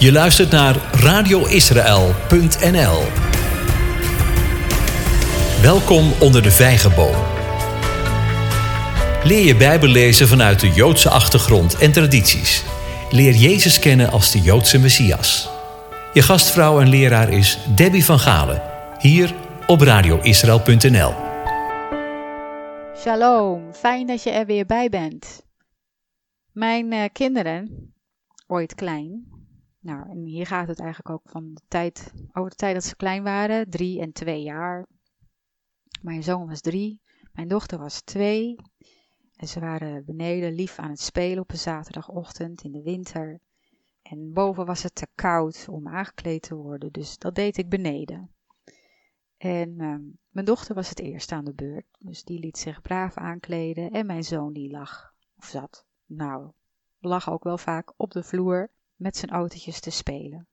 Je luistert naar radioisrael.nl. Welkom onder de vijgenboom. Leer je Bijbel lezen vanuit de Joodse achtergrond en tradities. Leer Jezus kennen als de Joodse Messias. Je gastvrouw en leraar is Debbie van Galen, hier op radioisrael.nl. Shalom, fijn dat je er weer bij bent. Mijn uh, kinderen, ooit klein, nou en hier gaat het eigenlijk ook van de tijd, over de tijd dat ze klein waren, drie en twee jaar. Mijn zoon was drie, mijn dochter was twee. En ze waren beneden lief aan het spelen op een zaterdagochtend in de winter. En boven was het te koud om aangekleed te worden, dus dat deed ik beneden. En uh, mijn dochter was het eerst aan de beurt, dus die liet zich braaf aankleden. En mijn zoon die lag, of zat, nou, lag ook wel vaak op de vloer met zijn autootjes te spelen.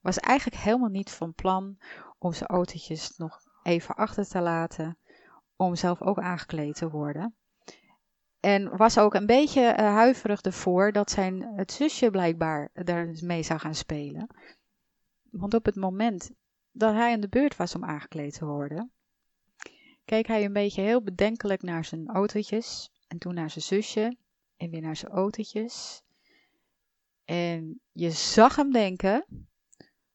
Was eigenlijk helemaal niet van plan om zijn autootjes nog even achter te laten, om zelf ook aangekleed te worden. En was ook een beetje uh, huiverig ervoor dat zijn het zusje blijkbaar daarmee zou gaan spelen. Want op het moment dat hij aan de beurt was om aangekleed te worden, keek hij een beetje heel bedenkelijk naar zijn autootjes en toen naar zijn zusje en weer naar zijn autootjes. En je zag hem denken: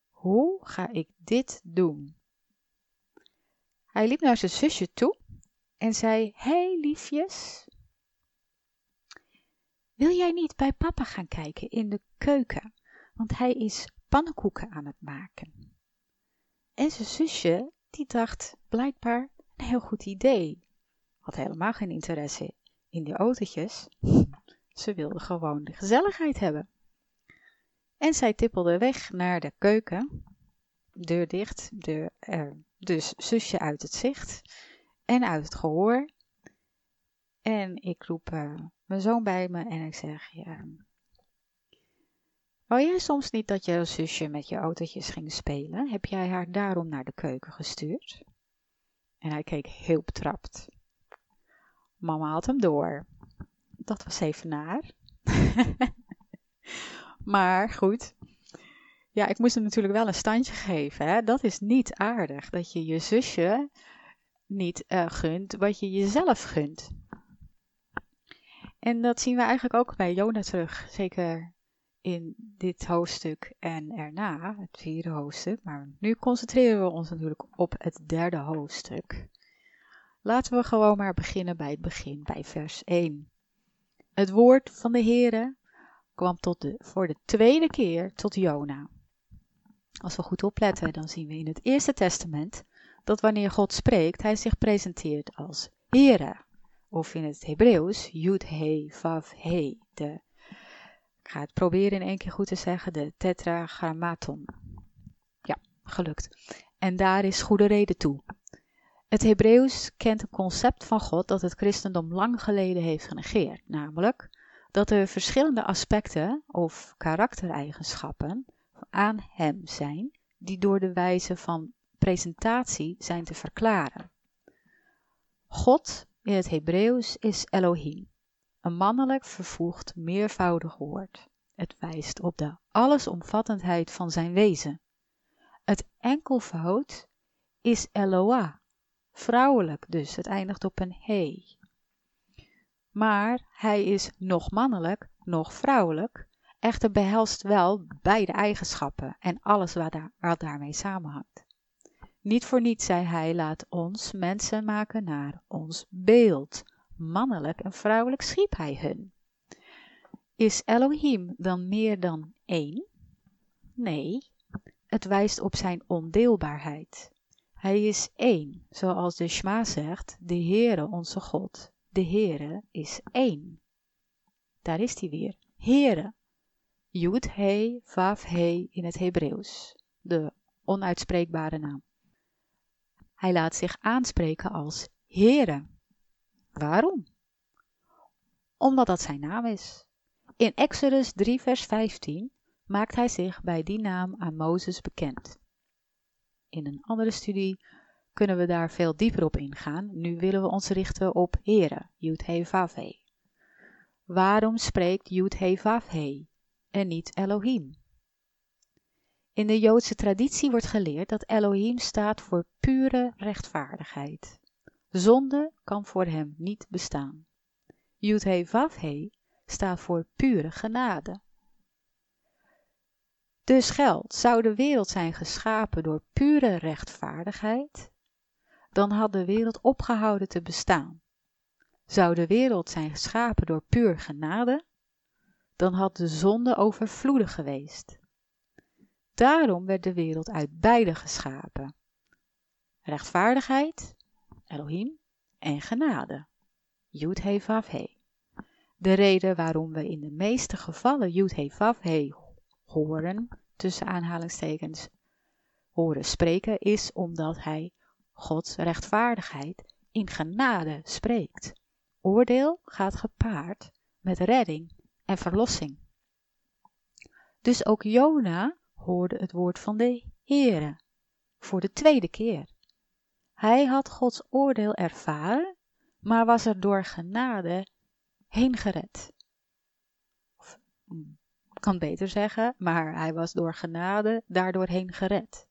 hoe ga ik dit doen? Hij liep naar zijn zusje toe en zei: Hé hey, liefjes, wil jij niet bij papa gaan kijken in de keuken? Want hij is pannenkoeken aan het maken. En zijn zusje, die dacht blijkbaar een heel goed idee. Had helemaal geen interesse in die autootjes. Ze wilde gewoon de gezelligheid hebben. En zij tippelde weg naar de keuken. Deur dicht, deur, uh, dus zusje uit het zicht en uit het gehoor. En ik roep uh, mijn zoon bij me en ik zeg, ja, wou jij soms niet dat je zusje met je autootjes ging spelen? Heb jij haar daarom naar de keuken gestuurd? En hij keek heel betrapt. Mama had hem door. Dat was even naar. maar goed. Ja, ik moest hem natuurlijk wel een standje geven. Hè? Dat is niet aardig. Dat je je zusje niet uh, gunt wat je jezelf gunt. En dat zien we eigenlijk ook bij Jona terug. Zeker in dit hoofdstuk en erna, het vierde hoofdstuk. Maar nu concentreren we ons natuurlijk op het derde hoofdstuk. Laten we gewoon maar beginnen bij het begin, bij vers 1. Het woord van de Heere kwam tot de, voor de tweede keer tot Jona. Als we goed opletten, dan zien we in het Eerste Testament dat wanneer God spreekt, hij zich presenteert als Heere. Of in het Hebreeuws, Yud He Vav He. De, ik ga het proberen in één keer goed te zeggen, de tetragrammaton. Ja, gelukt. En daar is goede reden toe. Het Hebreeuws kent een concept van God dat het christendom lang geleden heeft genegeerd, namelijk dat er verschillende aspecten of karaktereigenschappen aan hem zijn die door de wijze van presentatie zijn te verklaren. God in het Hebreeuws is Elohim, een mannelijk vervoegd meervoudig woord. Het wijst op de allesomvattendheid van zijn wezen. Het enkelvoud is Eloah, vrouwelijk dus, het eindigt op een he. Maar hij is nog mannelijk, nog vrouwelijk, echter behelst wel beide eigenschappen en alles wat, daar, daarmee samenhangt. Niet voor niets zei hij, laat ons mensen maken naar ons beeld. Mannelijk en vrouwelijk schiep hij hun. Is Elohim dan meer dan één? Nee, het wijst op zijn ondeelbaarheid. Hij is één, zoals de Shma zegt, de Heere onze God. De Heere is één. Daar is hij weer. Heere. Yud He Vav He in het Hebreeuws. De onuitspreekbare naam. Hij laat zich aanspreken als Heere. Waarom? Omdat dat zijn naam is. In Exodus 3 vers 15 maakt hij zich bij die naam aan Mozes bekend. In een andere studie kunnen we daar veel dieper op ingaan. Nu willen we ons richten op Heere, Yud He He. Waarom spreekt Yud He He en niet Elohim? In de Joodse traditie wordt geleerd dat Elohim staat voor pure rechtvaardigheid. Zonde kan voor hem niet bestaan. Yud-He Vav-He staat voor pure genade. Dus geldt, zou de wereld zijn geschapen door pure rechtvaardigheid, dan had de wereld opgehouden te bestaan. Zou de wereld zijn geschapen door puur genade, dan had de zonde overvloedig geweest. Daarom werd de wereld uit beide geschapen. Rechtvaardigheid, Elohim, en genade, Yud He Vav He. De reden waarom we in de meeste gevallen Yud He Vav He horen, tussen aanhalingstekens, horen spreken, is omdat hij Gods rechtvaardigheid in genade spreekt. Oordeel gaat gepaard met redding en verlossing. Dus ook Jona hoorde het woord van de Heere voor de tweede keer. Hij had Gods oordeel ervaren, maar was er door genade heen gered. Of, mm, kan beter zeggen, maar hij was door genade daardoor heen gered.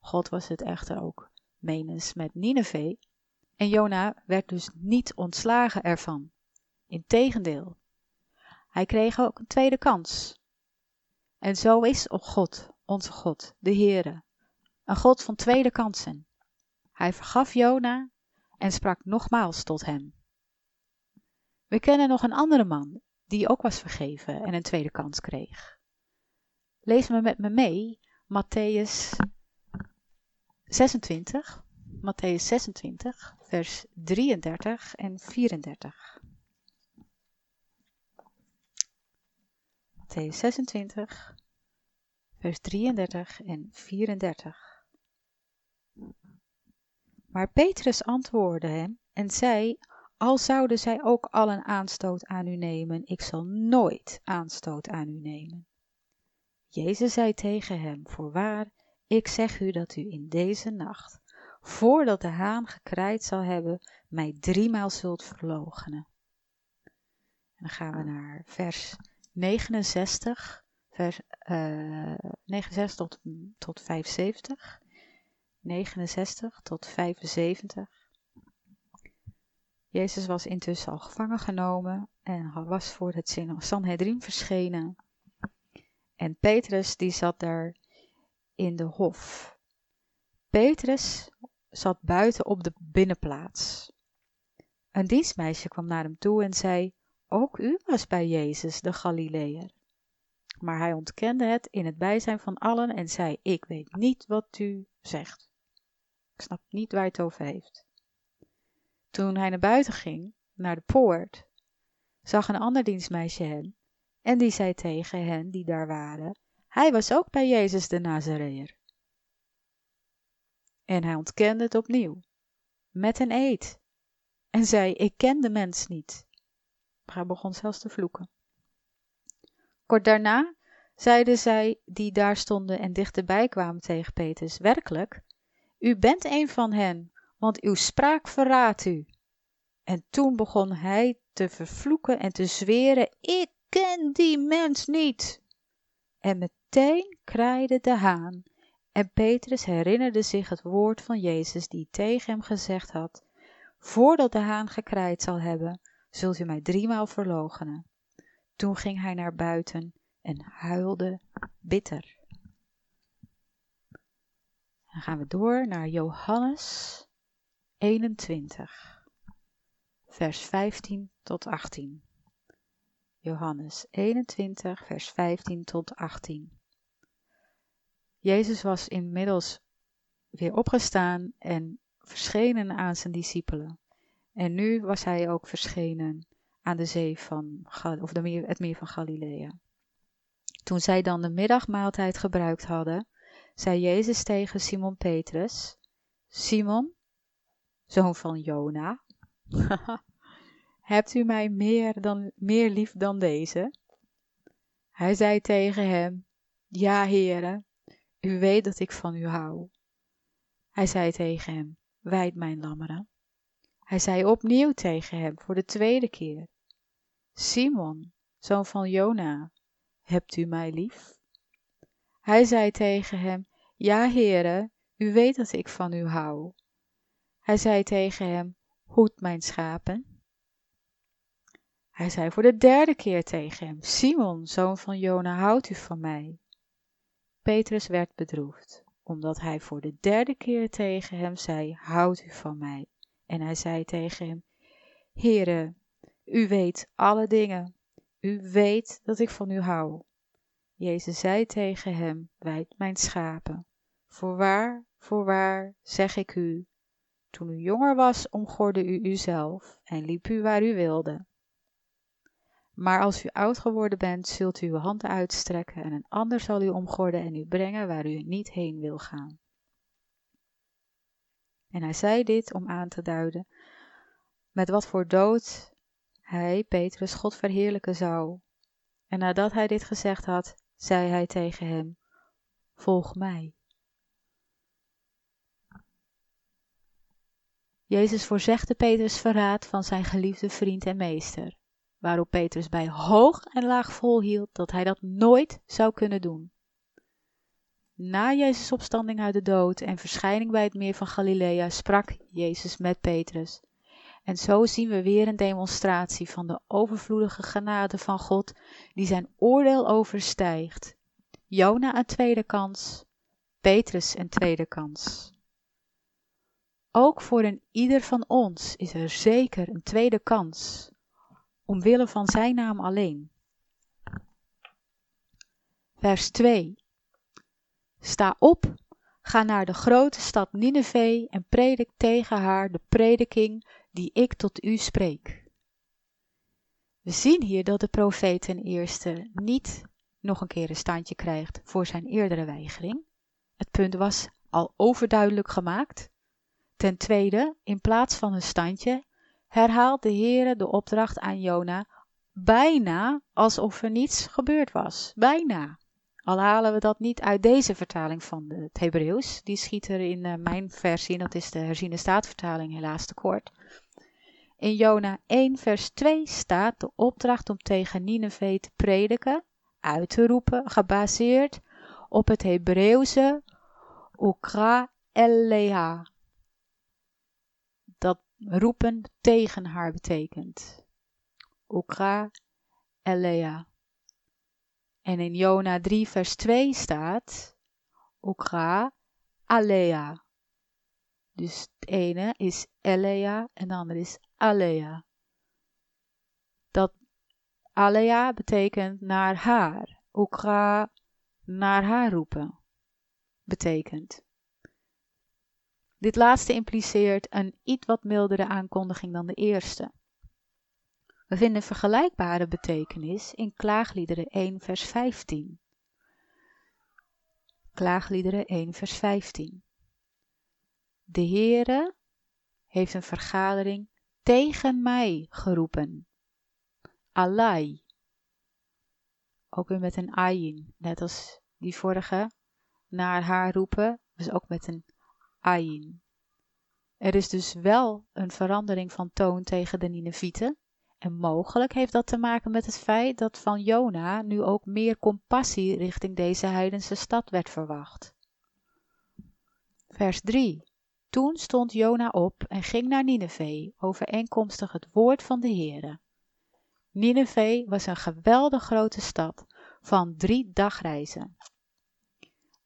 God was het echter ook menens met Nineveh en Jona werd dus niet ontslagen ervan. Integendeel, hij kreeg ook een tweede kans. En zo is God, onze God, de Heere, een God van tweede kansen. Hij vergaf Jona en sprak nogmaals tot hem. We kennen nog een andere man die ook was vergeven en een tweede kans kreeg. Lees me met me mee, Matthäus 26, Matthäus 26, vers 33 en 34. Matthäus 26, vers 33 en 34. Maar Petrus antwoordde hem en zei, al zouden zij ook allen aanstoot aan u nemen, ik zal nooit aanstoot aan u nemen. Jezus zei tegen hem, voorwaar, ik zeg u dat u in deze nacht, voordat de haan gekraaid zal hebben, mij driemaal zult verloochenen. En dan gaan we naar vers 69, vers uh, 69 tot, tot 75. 69 tot 75. Jezus was intussen al gevangen genomen en was voor het Sanhedrin verschenen. En Petrus die zat daar in de hof. Petrus zat buiten op de binnenplaats. Een dienstmeisje kwam naar hem toe en zei, ook u was bij Jezus, de Galileër. Maar hij ontkende het in het bijzijn van allen en zei, ik weet niet wat u zegt. Ik snap niet waar het over heeft. Toen hij naar buiten ging, naar de poort, zag een ander dienstmeisje hem en die zei tegen hen die daar waren, hij was ook bij Jezus de Nazareër. En hij ontkende het opnieuw, met een eed, en zei, ik ken de mens niet. Maar hij begon zelfs te vloeken. Kort daarna zeiden zij die daar stonden en dichterbij kwamen tegen Petrus, werkelijk, u bent een van hen, want uw spraak verraadt u. En toen begon hij te vervloeken en te zweren, ik ken die mens niet. En meteen kraaide de haan. En Petrus herinnerde zich het woord van Jezus die tegen hem gezegd had, voordat de haan gekraaid zal hebben, zult u mij driemaal verloochenen. Toen ging hij naar buiten en huilde bitter. Dan gaan we door naar Johannes 21, vers 15 tot 18. Johannes 21, vers 15 tot 18. Jezus was inmiddels weer opgestaan en verschenen aan zijn discipelen. En nu was hij ook verschenen aan de zee van, of de meer, het meer van Galilea. Toen zij dan de middagmaaltijd gebruikt hadden, zei Jezus tegen Simon Petrus, Simon, zoon van Jona, hebt u mij meer, dan, meer lief dan deze? Hij zei tegen hem, ja, heren, u weet dat ik van u hou. Hij zei tegen hem, wijd mijn lammeren. Hij zei opnieuw tegen hem voor de tweede keer, Simon, zoon van Jona, hebt u mij lief? Hij zei tegen hem, ja, heren, u weet dat ik van u hou. Hij zei tegen hem, hoed mijn schapen. Hij zei voor de derde keer tegen hem, Simon, zoon van Jona, houdt u van mij? Petrus werd bedroefd, omdat hij voor de derde keer tegen hem zei, houdt u van mij? En hij zei tegen hem, Heere, u weet alle dingen, u weet dat ik van u hou. Jezus zei tegen hem, wijd mijn schapen. Voorwaar, voorwaar, zeg ik u, toen u jonger was, omgorde u uzelf en liep u waar u wilde. Maar als u oud geworden bent, zult u uw hand uitstrekken en een ander zal u omgorden en u brengen waar u niet heen wil gaan. En hij zei dit om aan te duiden met wat voor dood hij, Petrus, God verheerlijken zou. En nadat hij dit gezegd had, zei hij tegen hem, volg mij. Jezus voorzegde Petrus verraad van zijn geliefde vriend en meester, waarop Petrus bij hoog en laag volhield dat hij dat nooit zou kunnen doen. Na Jezus' opstanding uit de dood en verschijning bij het meer van Galilea sprak Jezus met Petrus. En zo zien we weer een demonstratie van de overvloedige genade van God, die zijn oordeel overstijgt. Jona een tweede kans, Petrus een tweede kans. Ook voor een ieder van ons is er zeker een tweede kans, omwille van zijn naam alleen. Vers 2 Sta op, ga naar de grote stad Nineveh en predik tegen haar de prediking die ik tot u spreek. We zien hier dat de profeet ten eerste niet nog een keer een standje krijgt voor zijn eerdere weigering. Het punt was al overduidelijk gemaakt. Ten tweede, in plaats van een standje, herhaalt de Heere de opdracht aan Jona bijna alsof er niets gebeurd was. Bijna. Al halen we dat niet uit deze vertaling van het Hebreeuws. Die schiet er in uh, mijn versie, dat is de herziene staatvertaling, helaas tekort. In Jona 1 vers 2 staat de opdracht om tegen Nineveh te prediken, uit te roepen, gebaseerd op het Hebreeuwse ukra eleha. Roepen tegen haar betekent. Ukra eleha. En in Jona 3 vers 2 staat Ukra alea. Dus het ene is Elea en de andere is Alea. Dat Alea betekent naar haar. Ukra naar haar roepen betekent. Dit laatste impliceert een iets wat mildere aankondiging dan de eerste. We vinden vergelijkbare betekenis in Klaagliederen 1 vers 15. Klaagliederen 1 vers 15. De Heere heeft een vergadering tegen mij geroepen. Alai. Ook weer met een ayin, net als die vorige. Naar haar roepen, dus ook met een ayin. Er is dus wel een verandering van toon tegen de Ninevieten. En mogelijk heeft dat te maken met het feit dat van Jona nu ook meer compassie richting deze heidense stad werd verwacht. Vers 3. Toen stond Jona op en ging naar Nineveh, overeenkomstig het woord van de Heere. Nineveh was een geweldig grote stad van drie dagreizen.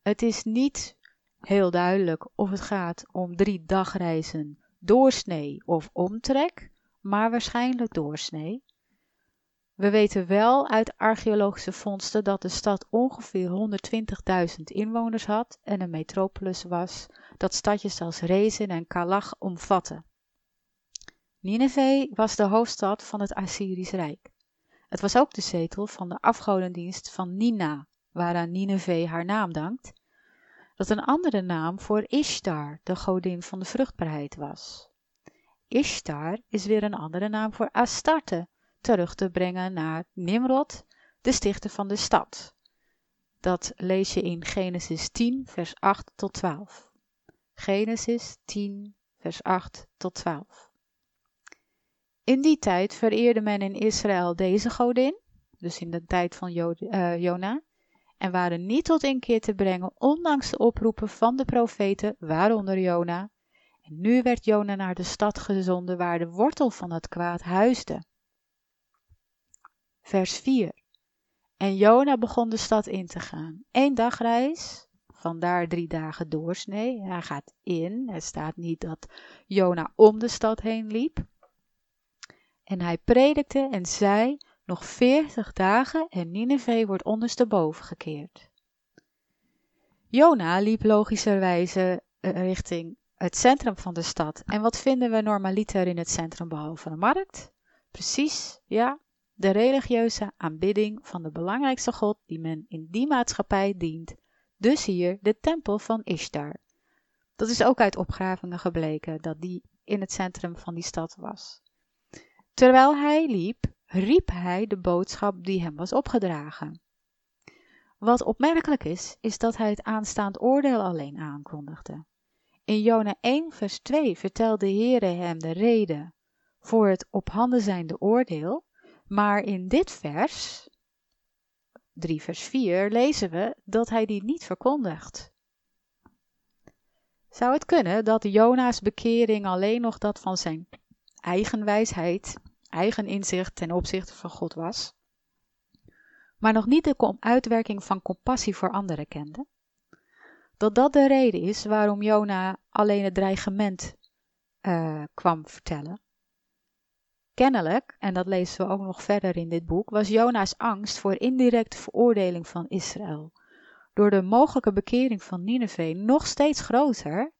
Het is niet heel duidelijk of het gaat om drie dagreizen doorsnee of omtrek, maar waarschijnlijk doorsnee. We weten wel uit archeologische vondsten dat de stad ongeveer 120.000 inwoners had en een metropolis was dat stadjes als Rezen en Kalach omvatte. Nineveh was de hoofdstad van het Assyrisch Rijk. Het was ook de zetel van de afgodendienst van Nina, waaraan Nineveh haar naam dankt, dat een andere naam voor Ishtar, de godin van de vruchtbaarheid was. Ishtar is weer een andere naam voor Astarte, terug te brengen naar Nimrod, de stichter van de stad. Dat lees je in Genesis 10, vers 8 tot 12. Genesis 10, vers 8 tot 12. In die tijd vereerde men in Israël deze godin, dus in de tijd van uh, Jona, en waren niet tot inkeer te brengen, ondanks de oproepen van de profeten, waaronder Jona. En nu werd Jona naar de stad gezonden waar de wortel van het kwaad huisde. Vers 4. En Jona begon de stad in te gaan. Eén dagreis, vandaar drie dagen doorsnee. Hij gaat in. Er staat niet dat Jona om de stad heen liep. En hij predikte en zei: Nog veertig dagen en Nineveh wordt ondersteboven gekeerd. Jona liep logischerwijze eh, richting het centrum van de stad. En wat vinden we normaliter in het centrum behalve de markt? Precies, ja, de religieuze aanbidding van de belangrijkste god die men in die maatschappij dient. Dus hier de tempel van Ishtar. Dat is ook uit opgravingen gebleken dat die in het centrum van die stad was. Terwijl hij liep, riep hij de boodschap die hem was opgedragen. Wat opmerkelijk is, is dat hij het aanstaand oordeel alleen aankondigde. In Jona 1 vers 2 vertelde de Heere hem de reden voor het op handen zijnde oordeel, maar in dit vers, 3 vers 4, lezen we dat hij die niet verkondigt. Zou het kunnen dat Jona's bekering alleen nog dat van zijn eigen wijsheid, eigen inzicht ten opzichte van God was, maar nog niet de uitwerking van compassie voor anderen kende? Dat dat de reden is waarom Jona alleen het dreigement uh, kwam vertellen. Kennelijk, en dat lezen we ook nog verder in dit boek, was Jona's angst voor indirecte veroordeling van Israël door de mogelijke bekering van Nineveh nog steeds groter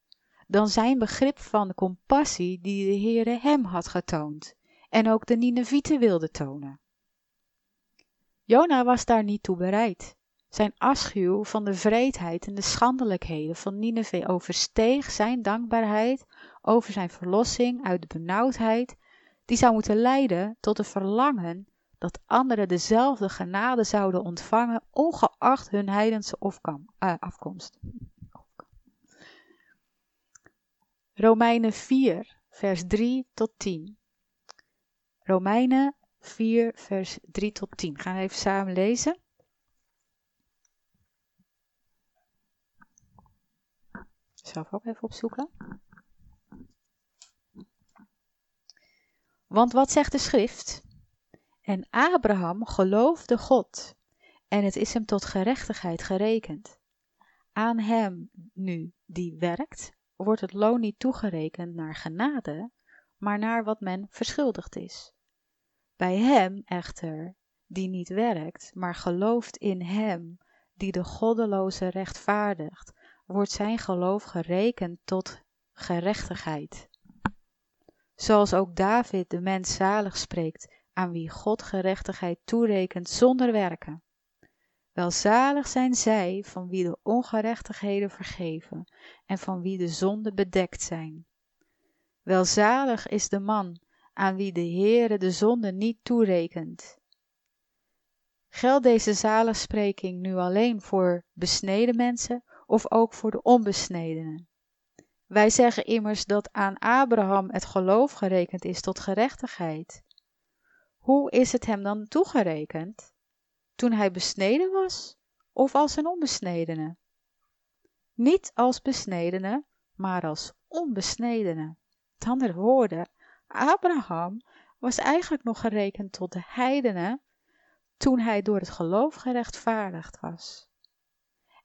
dan zijn begrip van de compassie die de Heere hem had getoond en ook de Ninevieten wilde tonen. Jona was daar niet toe bereid. Zijn afschuw van de vreedheid en de schandelijkheden van Nineveh oversteeg zijn dankbaarheid over zijn verlossing uit de benauwdheid, die zou moeten leiden tot een verlangen dat anderen dezelfde genade zouden ontvangen, ongeacht hun heidense uh, afkomst. Romeinen 4, vers 3 tot 10. Romeinen 4, vers 3 tot 10. Gaan we even samen lezen. Zelf ook even opzoeken. Want wat zegt de schrift? En Abraham geloofde God, en het is hem tot gerechtigheid gerekend. Aan hem nu die werkt, wordt het loon niet toegerekend naar genade, maar naar wat men verschuldigd is. Bij hem echter, die niet werkt, maar gelooft in hem, die de goddeloze rechtvaardigt, wordt zijn geloof gerekend tot gerechtigheid. Zoals ook David de mens zalig spreekt, aan wie God gerechtigheid toerekent zonder werken. Welzalig zijn zij van wie de ongerechtigheden vergeven en van wie de zonden bedekt zijn. Welzalig is de man aan wie de Heere de zonde niet toerekent. Geldt deze zaligspreking nu alleen voor besneden mensen of ook voor de onbesnedenen? Wij zeggen immers dat aan Abraham het geloof gerekend is tot gerechtigheid. Hoe is het hem dan toegerekend? Toen hij besneden was of als een onbesnedene? Niet als besnedene, maar als onbesnedene. Met andere woorden, Abraham was eigenlijk nog gerekend tot de heidenen toen hij door het geloof gerechtvaardigd was.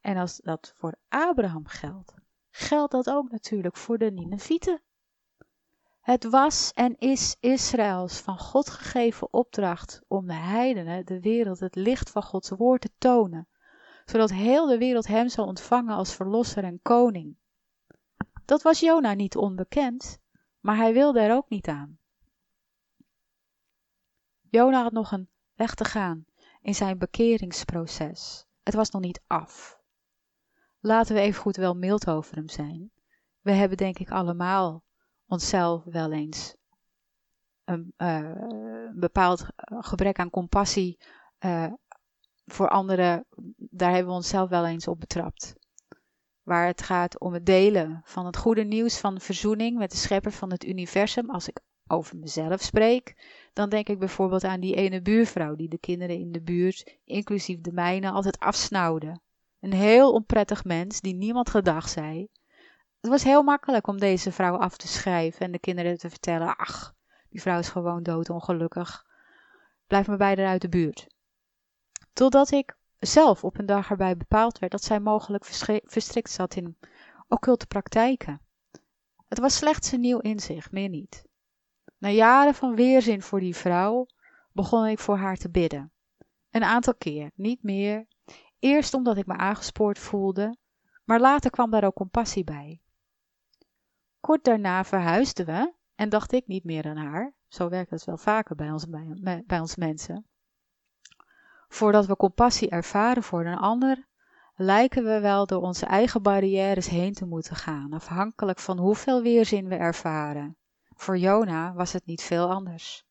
En als dat voor Abraham geldt, geldt dat ook natuurlijk voor de Ninevieten. Het was en is Israëls van God gegeven opdracht om de heidenen, de wereld, het licht van Gods woord te tonen, zodat heel de wereld hem zal ontvangen als verlosser en koning. Dat was Jona niet onbekend, maar hij wilde er ook niet aan. Jona had nog een weg te gaan in zijn bekeringsproces. Het was nog niet af. Laten we even goed wel mild over hem zijn. We hebben denk ik allemaal onszelf wel eens een, uh, bepaald gebrek aan compassie uh, voor anderen, daar hebben we onszelf wel eens op betrapt. Waar het gaat om het delen van het goede nieuws van verzoening met de schepper van het universum. Als ik over mezelf spreek, dan denk ik bijvoorbeeld aan die ene buurvrouw die de kinderen in de buurt, inclusief de mijne, altijd afsnauwde. Een heel onprettig mens die niemand gedag zei. Het was heel makkelijk om deze vrouw af te schrijven en de kinderen te vertellen: ach, die vrouw is gewoon doodongelukkig. Blijf maar bij uit de buurt. Totdat ik zelf op een dag erbij bepaald werd dat zij mogelijk verstrikt zat in occulte praktijken. Het was slechts een nieuw inzicht, meer niet. Na jaren van weerzin voor die vrouw begon ik voor haar te bidden. Een aantal keer, niet meer. Eerst omdat ik me aangespoord voelde, maar later kwam daar ook compassie bij. Kort daarna verhuisden we en dacht ik niet meer aan haar. Zo werkt het wel vaker bij ons, bij, bij ons mensen. Voordat we compassie ervaren voor een ander, lijken we wel door onze eigen barrières heen te moeten gaan, afhankelijk van hoeveel weerzin we ervaren. Voor Jona was het niet veel anders.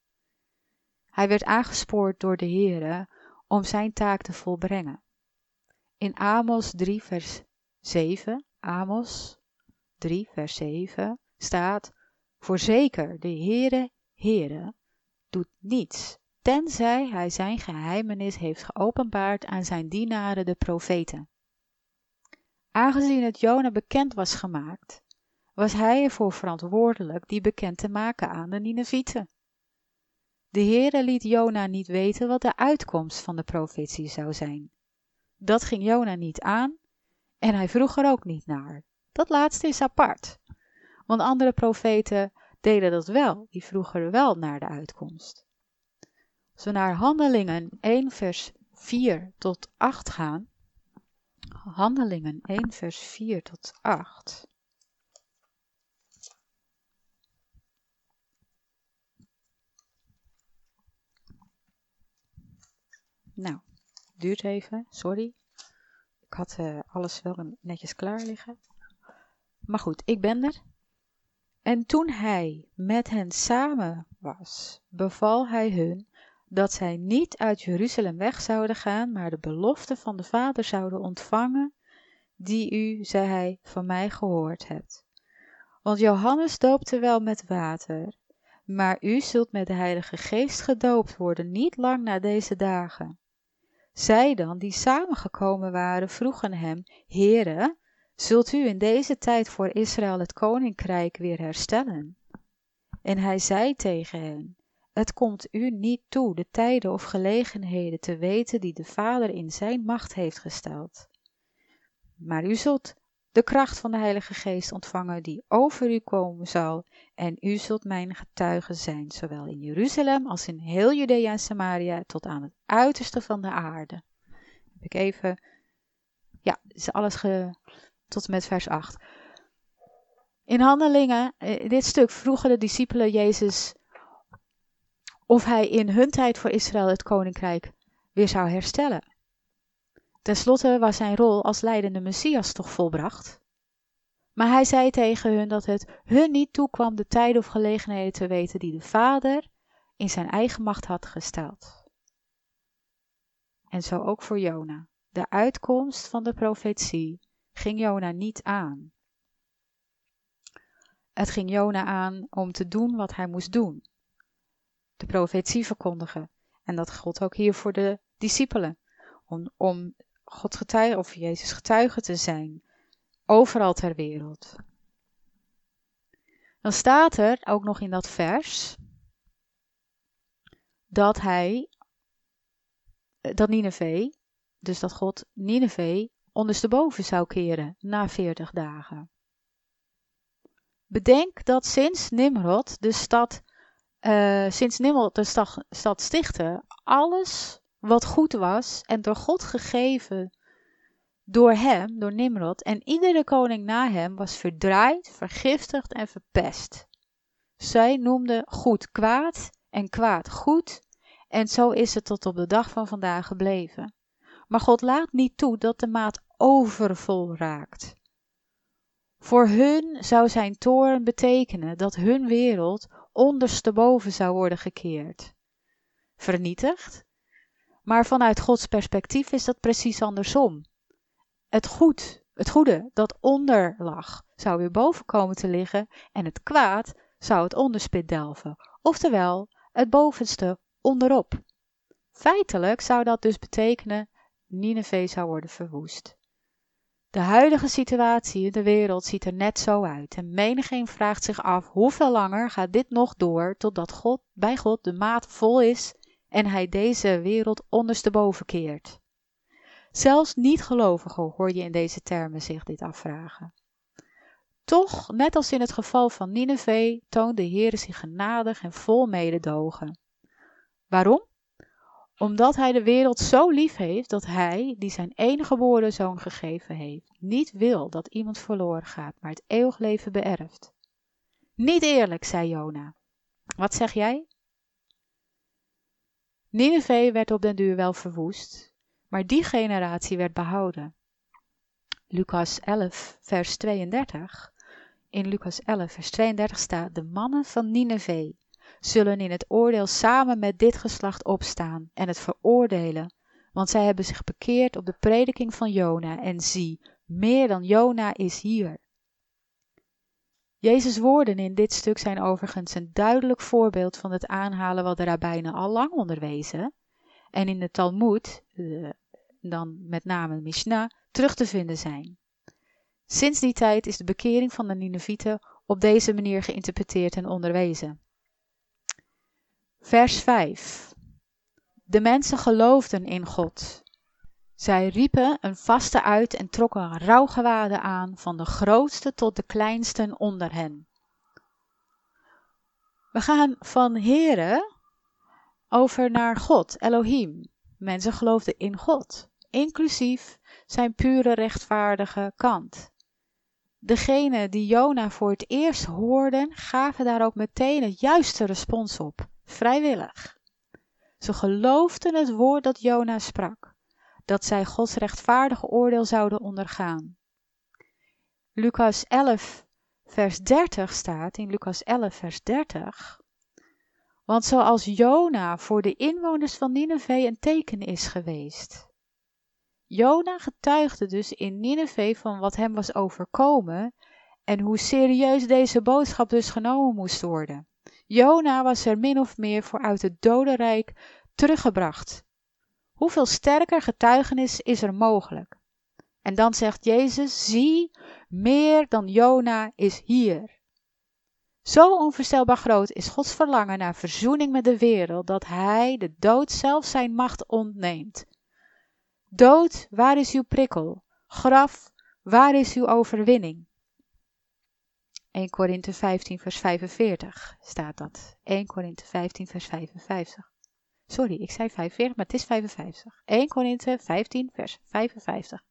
Hij werd aangespoord door de Heere om zijn taak te volbrengen. In Amos 3 vers 7, Amos 3 vers 7 staat, Voorzeker, de Heere, Heere, doet niets, tenzij hij zijn geheimenis heeft geopenbaard aan zijn dienaren de profeten. Aangezien het Jona bekend was gemaakt, was hij ervoor verantwoordelijk die bekend te maken aan de Ninevieten. De Heere liet Jona niet weten wat de uitkomst van de profetie zou zijn. Dat ging Jona niet aan en hij vroeg er ook niet naar. Dat laatste is apart, want andere profeten deden dat wel, die vroegen er wel naar de uitkomst. We naar Handelingen 1 vers 4 tot 8 gaan, Handelingen 1 vers 4 tot 8. Nou, duurt even, sorry. Ik had uh, alles wel netjes klaar liggen. Maar goed, ik ben er. En toen hij met hen samen was, beval hij hun dat zij niet uit Jeruzalem weg zouden gaan, maar de belofte van de Vader zouden ontvangen, die u, zei hij, van mij gehoord hebt. Want Johannes doopte wel met water, maar u zult met de Heilige Geest gedoopt worden, niet lang na deze dagen. Zij dan, die samengekomen waren, vroegen hem, Heere, zult u in deze tijd voor Israël het koninkrijk weer herstellen? En hij zei tegen hen, het komt u niet toe de tijden of gelegenheden te weten die de Vader in zijn macht heeft gesteld. Maar u zult de kracht van de Heilige Geest ontvangen die over u komen zal, en u zult mijn getuige zijn, zowel in Jeruzalem als in heel Judea en Samaria, tot aan het uiterste van de aarde. Heb ik even, ja, is alles tot en met vers 8. In Handelingen, eh, dit stuk vroegen de discipelen Jezus of hij in hun tijd voor Israël het koninkrijk weer zou herstellen. Ten slotte was zijn rol als leidende Messias toch volbracht. Maar hij zei tegen hun dat het hun niet toekwam de tijden of gelegenheden te weten die de Vader in zijn eigen macht had gesteld. En zo ook voor Jona. De uitkomst van de profetie ging Jona niet aan. Het ging Jona aan om te doen wat hij moest doen de profetie verkondigen. En dat geldt ook hier voor de discipelen. Om, om God getuige of Jezus getuige te zijn. Overal ter wereld. Dan staat er ook nog in dat vers dat hij, dat Nineveh, dus dat God Nineveh ondersteboven zou keren na 40 dagen. Bedenk dat sinds Nimrod de stad uh, sinds Nimrod de stad, stad stichtte, alles wat goed was en door God gegeven door hem, door Nimrod, en iedere koning na hem was verdraaid, vergiftigd en verpest. Zij noemden goed kwaad en kwaad goed, en zo is het tot op de dag van vandaag gebleven. Maar God laat niet toe dat de maat overvol raakt. Voor hun zou zijn toorn betekenen dat hun wereld ondersteboven zou worden gekeerd. Vernietigd? Maar vanuit Gods perspectief is dat precies andersom. Het goed, het goede dat onder lag, zou weer boven komen te liggen en het kwaad zou het onderspit delven. oftewel het bovenste onderop. Feitelijk zou dat dus betekenen Nineveh zou worden verwoest. De huidige situatie in de wereld ziet er net zo uit en menigeen vraagt zich af hoeveel langer gaat dit nog door totdat God, bij God de maat vol is en hij deze wereld ondersteboven keert. Zelfs niet-gelovigen hoor je in deze termen zich dit afvragen. Toch, net als in het geval van Nineveh, toont de Heer zich genadig en vol mededogen. Waarom? Omdat hij de wereld zo lief heeft dat hij, die zijn enige geboren zoon gegeven heeft, niet wil dat iemand verloren gaat, maar het eeuwig leven beërft. Niet eerlijk, zei Jona. Wat zeg jij? Nineveh werd op den duur wel verwoest, maar die generatie werd behouden. Lucas 11, vers 32. In Lucas 11, vers 32 staat: De mannen van Nineveh zullen in het oordeel samen met dit geslacht opstaan en het veroordelen, want zij hebben zich bekeerd op de prediking van Jona en zie, meer dan Jona is hier. Jezus' woorden in dit stuk zijn overigens een duidelijk voorbeeld van het aanhalen wat de rabbijnen al lang onderwezen en in de Talmud, dan met name Mishnah, terug te vinden zijn. Sinds die tijd is de bekering van de Ninevieten op deze manier geïnterpreteerd en onderwezen. Vers 5. De mensen geloofden in God. Zij riepen een vaste uit en trokken rouwgewaden aan, van de grootste tot de kleinsten onder hen. We gaan van Here over naar God, Elohim. Mensen geloofden in God, inclusief zijn pure rechtvaardige kant. Degenen die Jona voor het eerst hoorden, gaven daar ook meteen het juiste respons op, vrijwillig. Ze geloofden het woord dat Jona sprak, dat zij Gods rechtvaardige oordeel zouden ondergaan. Lucas 11, vers 30 staat in Lucas 11, vers 30. Want zoals Jona voor de inwoners van Nineveh een teken is geweest. Jona getuigde dus in Nineveh van wat hem was overkomen en hoe serieus deze boodschap dus genomen moest worden. Jona was er min of meer voor uit het dodenrijk teruggebracht. Hoeveel sterker getuigenis is er mogelijk? En dan zegt Jezus, zie, meer dan Jona is hier. Zo onvoorstelbaar groot is Gods verlangen naar verzoening met de wereld, dat Hij de dood zelf zijn macht ontneemt. Dood, waar is uw prikkel? Graf, waar is uw overwinning? 1 Korinthe 15 vers 45 staat dat. 1 Korinthe 15 vers 55. Sorry, ik zei 45, maar het is 55. 1 Korinthe 15 vers 55.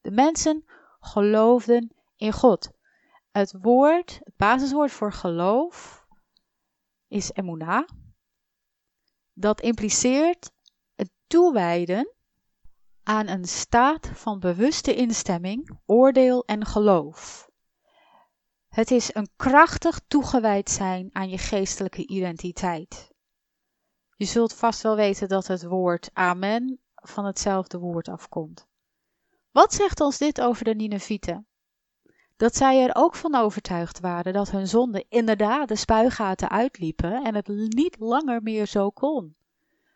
De mensen geloofden in God. Het woord, het basiswoord voor geloof is emuna. Dat impliceert het toewijden aan een staat van bewuste instemming, oordeel en geloof. Het is een krachtig toegewijd zijn aan je geestelijke identiteit. Je zult vast wel weten dat het woord amen van hetzelfde woord afkomt. Wat zegt ons dit over de Ninevieten? Dat zij er ook van overtuigd waren dat hun zonden inderdaad de spuigaten uitliepen en het niet langer meer zo kon.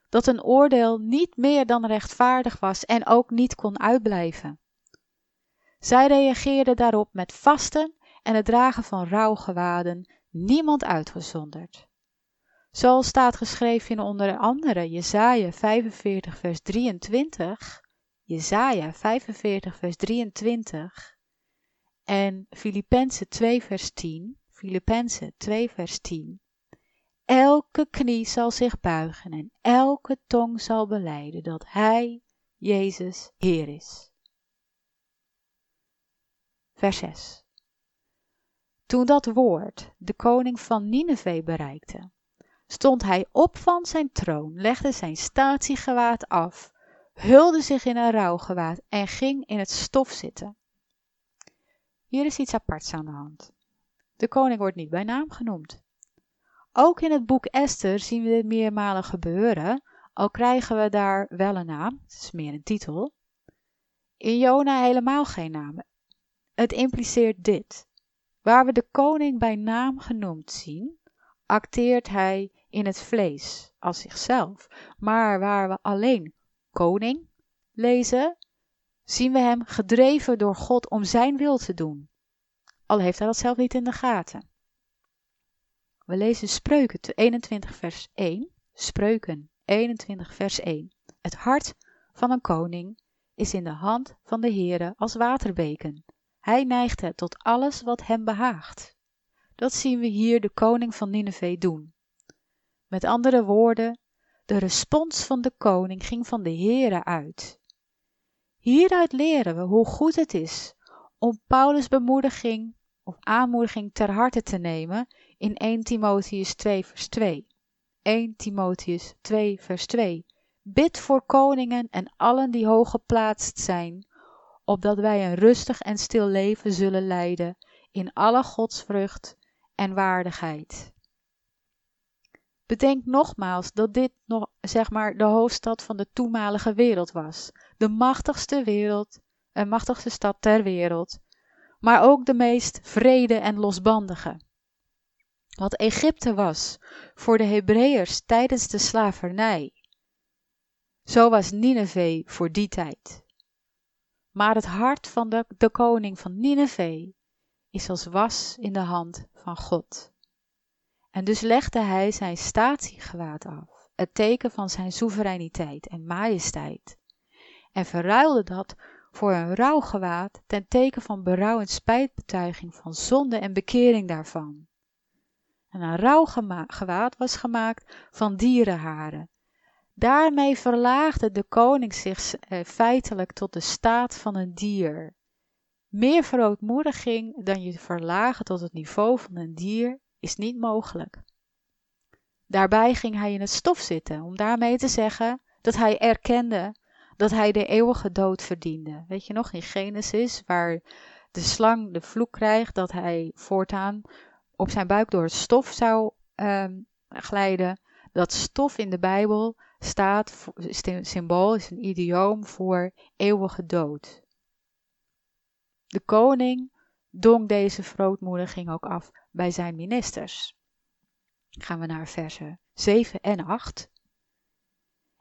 Dat een oordeel niet meer dan rechtvaardig was en ook niet kon uitblijven. Zij reageerden daarop met vasten en het dragen van rouwgewaden, niemand uitgezonderd. Zoals staat geschreven in onder andere Jesaja 45 vers 23, Jesaja 45 vers 23 en Filippenzen 2 vers 10, Filippenzen 2 vers 10. Elke knie zal zich buigen en elke tong zal beleiden dat Hij, Jezus, Heer is. Vers 6. Toen dat woord de koning van Nineveh bereikte, stond hij op van zijn troon, legde zijn statiegewaad af, hulde zich in een rouwgewaad en ging in het stof zitten. Hier is iets aparts aan de hand. De koning wordt niet bij naam genoemd. Ook in het boek Esther zien we dit meermalen gebeuren, al krijgen we daar wel een naam, het is meer een titel. In Jona helemaal geen naam. Het impliceert dit. Waar we de koning bij naam genoemd zien, acteert hij in het vlees als zichzelf. Maar waar we alleen koning lezen, zien we hem gedreven door God om zijn wil te doen. Al heeft hij dat zelf niet in de gaten. We lezen Spreuken 21 vers 1. Spreuken 21 vers 1. Het hart van een koning is in de hand van de Heere als waterbeken. Hij neigt het tot alles wat hem behaagt. Dat zien we hier de koning van Nineveh doen. Met andere woorden, de respons van de koning ging van de Heere uit. Hieruit leren we hoe goed het is om Paulus' bemoediging of aanmoediging ter harte te nemen in 1 Timotheus 2 vers 2. 1 Timotheus 2 vers 2. Bid voor koningen en allen die hoog geplaatst zijn, opdat wij een rustig en stil leven zullen leiden in alle godsvrucht en waardigheid. Bedenk nogmaals dat dit nog, zeg maar, de hoofdstad van de toenmalige wereld was. De machtigste wereld, en machtigste stad ter wereld, maar ook de meest vrede en losbandige. Wat Egypte was voor de Hebreeërs tijdens de slavernij, zo was Nineveh voor die tijd. Maar het hart van de, koning van Nineveh is als was in de hand van God. En dus legde hij zijn statiegewaad af, het teken van zijn soevereiniteit en majesteit, en verruilde dat voor een rouwgewaad ten teken van berouw en spijtbetuiging van zonde en bekering daarvan. En een rouwgewaad was gemaakt van dierenharen. Daarmee verlaagde de koning zich eh, feitelijk tot de staat van een dier. Meer verootmoediging dan je verlagen tot het niveau van een dier is niet mogelijk. Daarbij ging hij in het stof zitten om daarmee te zeggen dat hij erkende dat hij de eeuwige dood verdiende. Weet je nog in Genesis, waar de slang de vloek krijgt dat hij voortaan op zijn buik door het stof zou um, glijden. Dat stof in de Bijbel staat, symbool, is een idioom voor eeuwige dood. De koning dong deze verootmoediging ook af bij zijn ministers. Gaan we naar versen 7 en 8.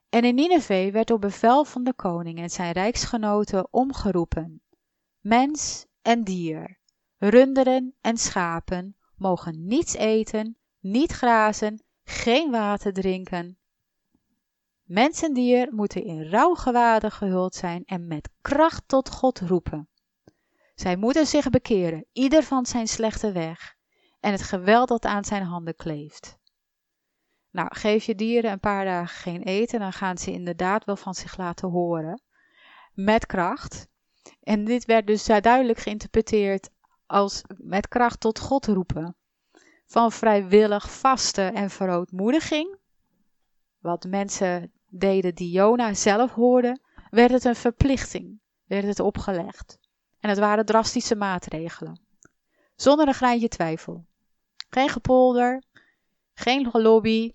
En in Nineveh werd op bevel van de koning en zijn rijksgenoten omgeroepen. Mens en dier, runderen en schapen mogen niets eten, niet grazen, geen water drinken. Mens en dier moeten in rouwgewaden gehuld zijn en met kracht tot God roepen. Zij moeten zich bekeren, ieder van zijn slechte weg en het geweld dat aan zijn handen kleeft. Nou, geef je dieren een paar dagen geen eten, dan gaan ze inderdaad wel van zich laten horen. Met kracht. En dit werd dus duidelijk geïnterpreteerd als met kracht tot God roepen. Van vrijwillig vasten en verootmoediging, wat mensen deden die Jona zelf hoorden, werd het een verplichting, werd het opgelegd. En het waren drastische maatregelen. Zonder een greintje twijfel. Geen gepolder, geen lobby,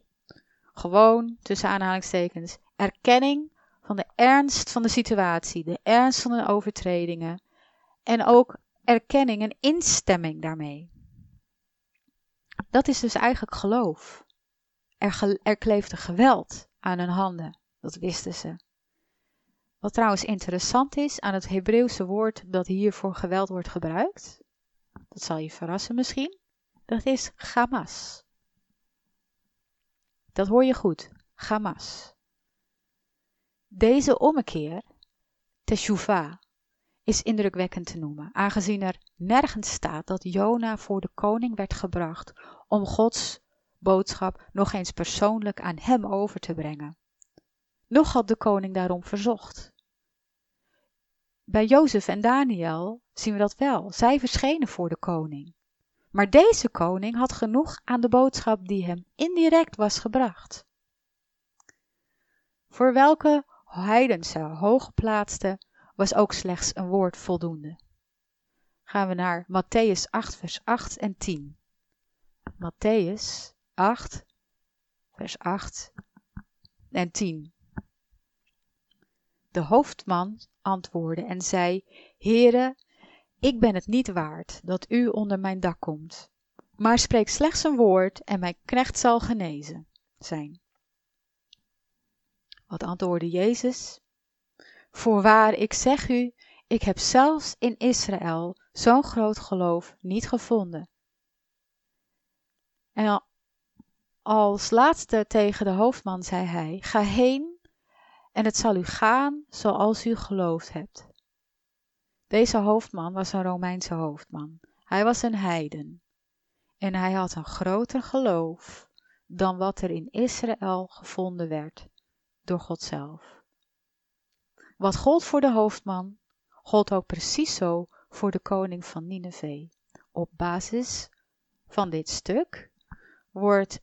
gewoon, tussen aanhalingstekens, erkenning van de ernst van de situatie, de ernst van de overtredingen en ook erkenning en instemming daarmee. Dat is dus eigenlijk geloof. Er, er kleefde geweld aan hun handen, dat wisten ze. Wat trouwens interessant is aan het Hebreeuwse woord dat hier voor geweld wordt gebruikt, dat zal je verrassen misschien, dat is Hamas. Dat hoor je goed, Hamas. Deze ommekeer, teshuvah, is indrukwekkend te noemen, aangezien er nergens staat dat Jona voor de koning werd gebracht om Gods boodschap nog eens persoonlijk aan hem over te brengen. Nog had de koning daarom verzocht. Bij Jozef en Daniel zien we dat wel. Zij verschenen voor de koning. Maar deze koning had genoeg aan de boodschap die hem indirect was gebracht. Voor welke heidense hooggeplaatste was ook slechts een woord voldoende. Gaan we naar Matthäus 8, vers 8 en 10. Matthäus 8, vers 8 en 10. De hoofdman antwoordde en zei: Heere, ik ben het niet waard dat u onder mijn dak komt. maar spreek slechts een woord en mijn knecht zal genezen zijn. Wat antwoordde Jezus? Voorwaar, ik zeg u, ik heb zelfs in Israël zo'n groot geloof niet gevonden. En als laatste tegen de hoofdman zei hij: Ga heen en het zal u gaan zoals u geloofd hebt. Deze hoofdman was een Romeinse hoofdman. Hij was een heiden. En hij had een groter geloof dan wat er in Israël gevonden werd door God zelf. Wat gold voor de hoofdman, gold ook precies zo voor de koning van Nineveh. Op basis van dit stuk wordt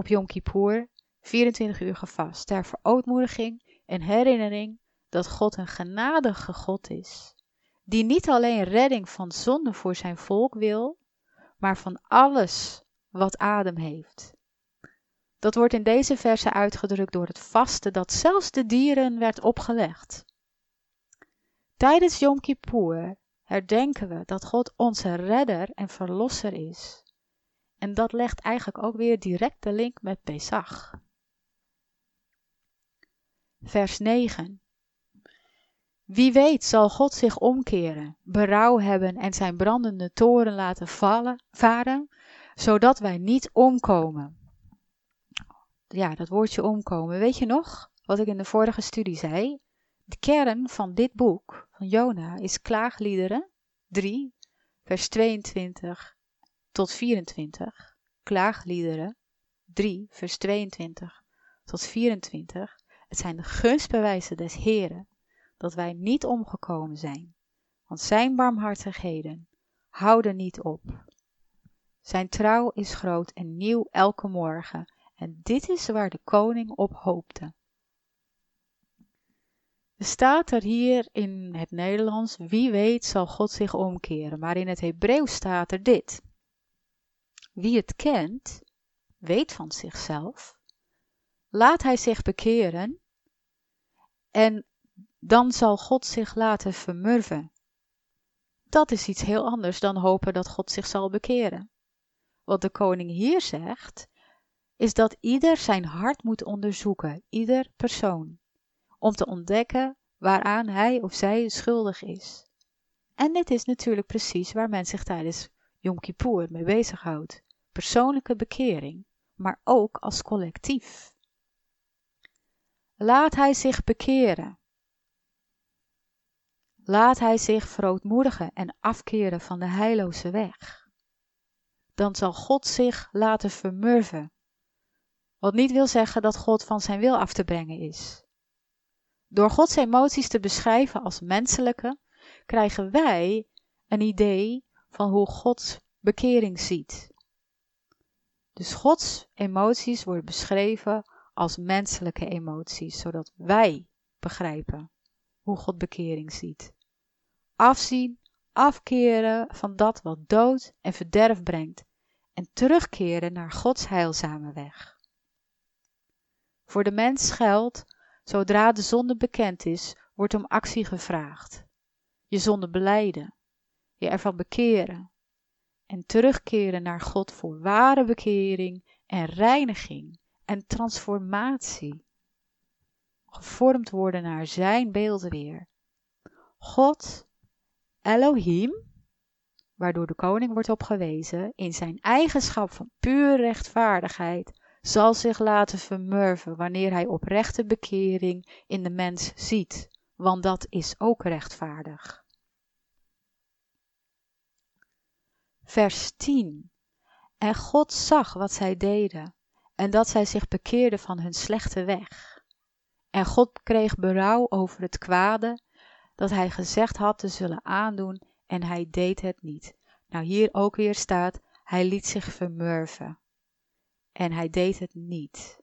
op Yom Kippur 24 uur gevast ter verootmoediging en herinnering dat God een genadige God is, die niet alleen redding van zonde voor zijn volk wil, maar van alles wat adem heeft. Dat wordt in deze verse uitgedrukt door het vasten dat zelfs de dieren werd opgelegd. Tijdens Yom Kippur herdenken we dat God onze redder en verlosser is. En dat legt eigenlijk ook weer direct de link met Pesach. Vers 9. Wie weet zal God zich omkeren, berouw hebben en zijn brandende toren laten vallen, varen, zodat wij niet omkomen. Ja, dat woordje omkomen. Weet je nog wat ik in de vorige studie zei? De kern van dit boek, van Jona, is klaagliederen 3, vers 22 tot 24. Klaagliederen 3, vers 22 tot 24. Het zijn de gunstbewijzen des Heren dat wij niet omgekomen zijn, want zijn barmhartigheden houden niet op. Zijn trouw is groot en nieuw elke morgen, en dit is waar de koning op hoopte. Staat er hier in het Nederlands, wie weet zal God zich omkeren, maar in het Hebreeuws staat er dit. Wie het kent, weet van zichzelf, laat hij zich bekeren en dan zal God zich laten vermurven. Dat is iets heel anders dan hopen dat God zich zal bekeren. Wat de koning hier zegt, is dat ieder zijn hart moet onderzoeken, ieder persoon, om te ontdekken waaraan hij of zij schuldig is. En dit is natuurlijk precies waar men zich tijdens Yom Kippur mee bezighoudt. Persoonlijke bekering, maar ook als collectief. Laat hij zich bekeren. Laat hij zich verootmoedigen en afkeren van de heilloze weg. Dan zal God zich laten vermurven. Wat niet wil zeggen dat God van zijn wil af te brengen is. Door Gods emoties te beschrijven als menselijke, krijgen wij een idee van hoe God bekering ziet. Dus Gods emoties worden beschreven als menselijke emoties, zodat wij begrijpen hoe God bekering ziet. Afzien, afkeren van dat wat dood en verderf brengt en terugkeren naar Gods heilzame weg. Voor de mens geldt, zodra de zonde bekend is, wordt om actie gevraagd. Je zonde beleiden, je ervan bekeren en terugkeren naar God voor ware bekering en reiniging en transformatie. Gevormd worden naar zijn beeld weer. God, Elohim, waardoor de koning wordt opgewezen, in zijn eigenschap van puur rechtvaardigheid, zal zich laten vermurven wanneer hij oprechte bekering in de mens ziet, want dat is ook rechtvaardig. Vers 10. En God zag wat zij deden en dat zij zich bekeerden van hun slechte weg. En God kreeg berouw over het kwade dat hij gezegd had te zullen aandoen en hij deed het niet. Nou hier ook weer staat, hij liet zich vermurven en hij deed het niet.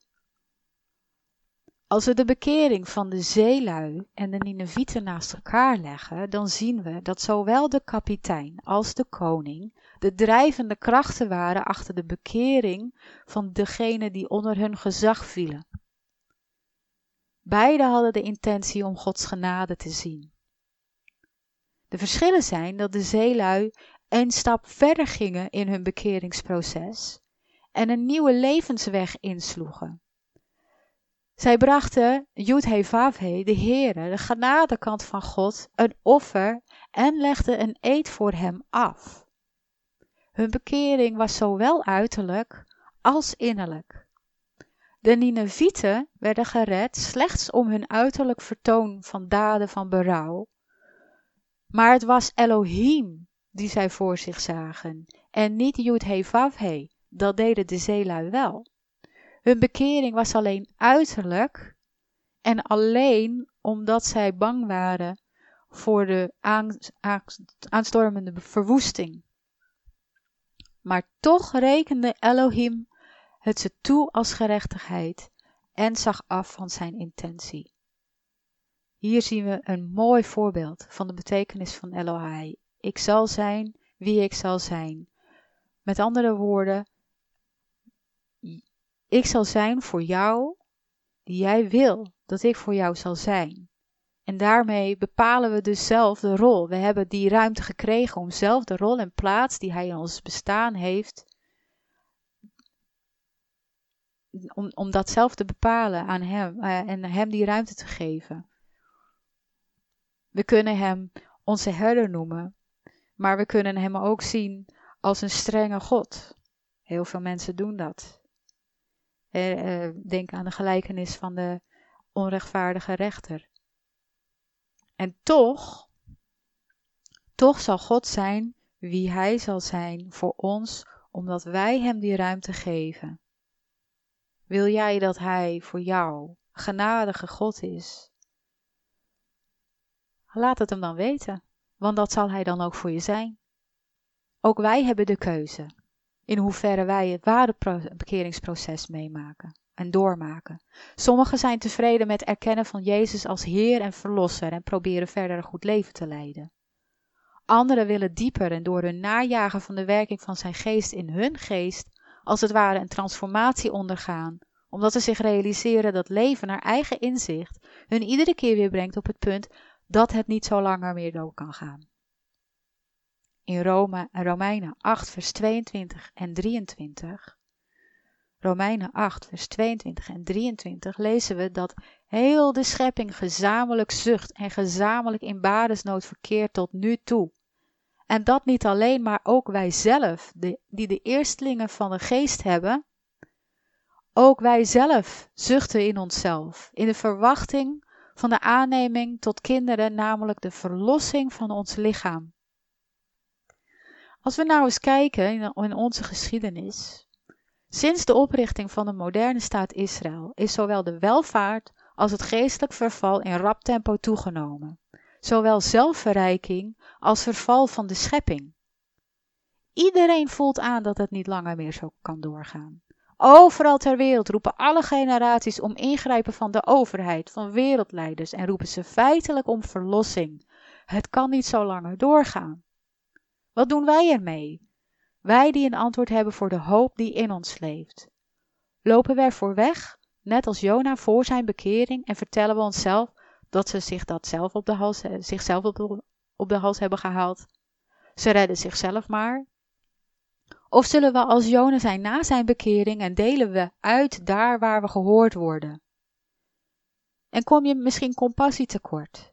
Als we de bekering van de zeelui en de Ninevieten naast elkaar leggen, dan zien we dat zowel de kapitein als de koning de drijvende krachten waren achter de bekering van degenen die onder hun gezag vielen. Beide hadden de intentie om Gods genade te zien. De verschillen zijn dat de zeelui een stap verder gingen in hun bekeringsproces en een nieuwe levensweg insloegen. Zij brachten Yud He Vav He, de Heere, de genadekant van God, een offer en legden een eed voor hem af. Hun bekering was zowel uiterlijk als innerlijk. De Ninevieten werden gered slechts om hun uiterlijk vertoon van daden van berouw. Maar het was Elohim die zij voor zich zagen en niet Yud He Vav He, dat deden de zeelui wel. Hun bekering was alleen uiterlijk en alleen omdat zij bang waren voor de aanstormende verwoesting. Maar toch rekende Elohim het ze toe als gerechtigheid en zag af van zijn intentie. Hier zien we een mooi voorbeeld van de betekenis van Elohai. Ik zal zijn wie ik zal zijn. Met andere woorden, ik zal zijn voor jou die jij wil dat ik voor jou zal zijn. En daarmee bepalen we dus zelf de rol. We hebben die ruimte gekregen om zelf de rol en plaats die hij in ons bestaan heeft, om, om dat zelf te bepalen aan hem uh, en hem die ruimte te geven. We kunnen hem onze herder noemen, maar we kunnen hem ook zien als een strenge God. Heel veel mensen doen dat. Uh, denk aan de gelijkenis van de onrechtvaardige rechter. En toch, toch zal God zijn wie Hij zal zijn voor ons, omdat wij Hem die ruimte geven. Wil jij dat Hij voor jou genadige God is? Laat het Hem dan weten, want dat zal Hij dan ook voor je zijn. Ook wij hebben de keuze in hoeverre wij het ware bekeringsproces meemaken en doormaken. Sommigen zijn tevreden met erkennen van Jezus als Heer en Verlosser en proberen verder een goed leven te leiden. Anderen willen dieper en door hun najagen van de werking van zijn geest in hun geest, als het ware een transformatie ondergaan, omdat ze zich realiseren dat leven naar eigen inzicht hun iedere keer weer brengt op het punt dat het niet zo langer meer door kan gaan. In Rome, Romeinen 8, vers 22 en 23 Romeinen 8, vers 22 en 23 lezen we dat heel de schepping gezamenlijk zucht en gezamenlijk in badesnood verkeert tot nu toe. En dat niet alleen, maar ook wij zelf, die de eerstelingen van de geest hebben, ook wij zelf zuchten in onszelf, in de verwachting van de aanneming tot kinderen, namelijk de verlossing van ons lichaam. Als we nou eens kijken in onze geschiedenis, Sinds de oprichting van de moderne staat Israël is zowel de welvaart als het geestelijk verval in rap tempo toegenomen, zowel zelfverrijking als verval van de schepping. Iedereen voelt aan dat het niet langer meer zo kan doorgaan. Overal ter wereld roepen alle generaties om ingrijpen van de overheid, van wereldleiders en roepen ze feitelijk om verlossing. Het kan niet zo langer doorgaan. Wat doen wij ermee? Wij die een antwoord hebben voor de hoop die in ons leeft. Lopen we ervoor weg, net als Jona voor zijn bekering, en vertellen we onszelf dat ze zich dat zelf op de hals, zichzelf op de, op de hals hebben gehaald? Ze redden zichzelf maar. Of zullen we als Jona zijn na zijn bekering en delen we uit daar waar we gehoord worden? En kom je misschien compassie tekort?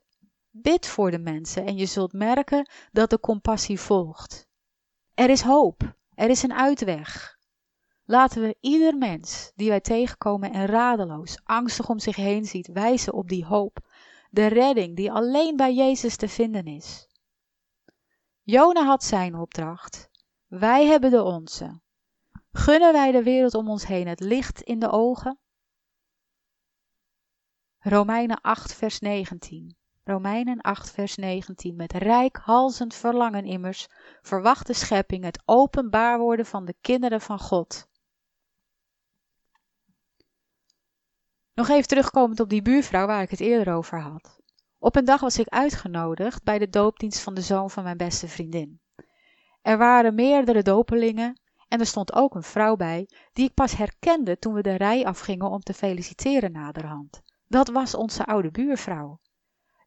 Bid voor de mensen en je zult merken dat de compassie volgt. Er is hoop. Er is een uitweg. Laten we ieder mens die wij tegenkomen en radeloos, angstig om zich heen ziet, wijzen op die hoop, de redding die alleen bij Jezus te vinden is. Jona had zijn opdracht. Wij hebben de onze. Gunnen wij de wereld om ons heen het licht in de ogen? Romeinen 8, vers 19. Romeinen 8, vers 19. Met rijkhalzend verlangen immers verwacht de schepping het openbaar worden van de kinderen van God. Nog even terugkomend op die buurvrouw waar ik het eerder over had. Op een dag was ik uitgenodigd bij de doopdienst van de zoon van mijn beste vriendin. Er waren meerdere dopelingen en er stond ook een vrouw bij, die ik pas herkende toen we de rij afgingen om te feliciteren naderhand. Dat was onze oude buurvrouw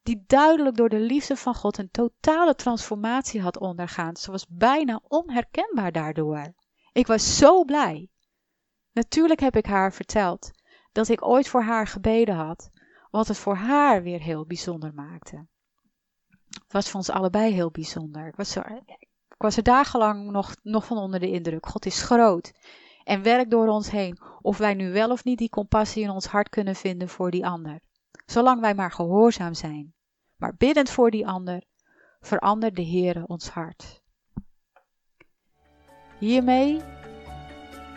die duidelijk door de liefde van God een totale transformatie had ondergaan. Ze was bijna onherkenbaar daardoor. Ik was zo blij. Natuurlijk heb ik haar verteld dat ik ooit voor haar gebeden had, wat het voor haar weer heel bijzonder maakte. Het was voor ons allebei heel bijzonder. Ik was was er dagenlang nog, nog van onder de indruk. God is groot en werkt door ons heen, of wij nu wel of niet die compassie in ons hart kunnen vinden voor die ander. Zolang wij maar gehoorzaam zijn, maar biddend voor die ander, verandert de Heere ons hart. Hiermee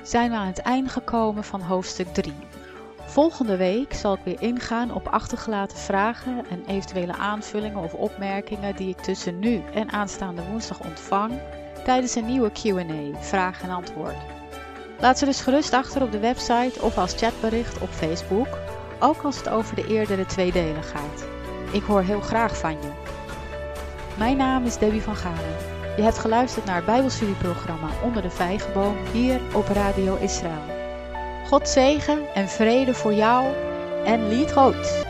zijn we aan het eind gekomen van hoofdstuk 3. Volgende week zal ik weer ingaan op achtergelaten vragen en eventuele aanvullingen of opmerkingen die ik tussen nu en aanstaande woensdag ontvang tijdens een nieuwe QA, vraag en antwoord. Laat ze dus gerust achter op de website of als chatbericht op Facebook, ook als het over de eerdere twee delen gaat. Ik hoor heel graag van je. Mijn naam is Debbie van Galen. Je hebt geluisterd naar het Bijbelstudieprogramma Onder de Vijgenboom hier op Radio Israël. God zegen en vrede voor jou en lied rood.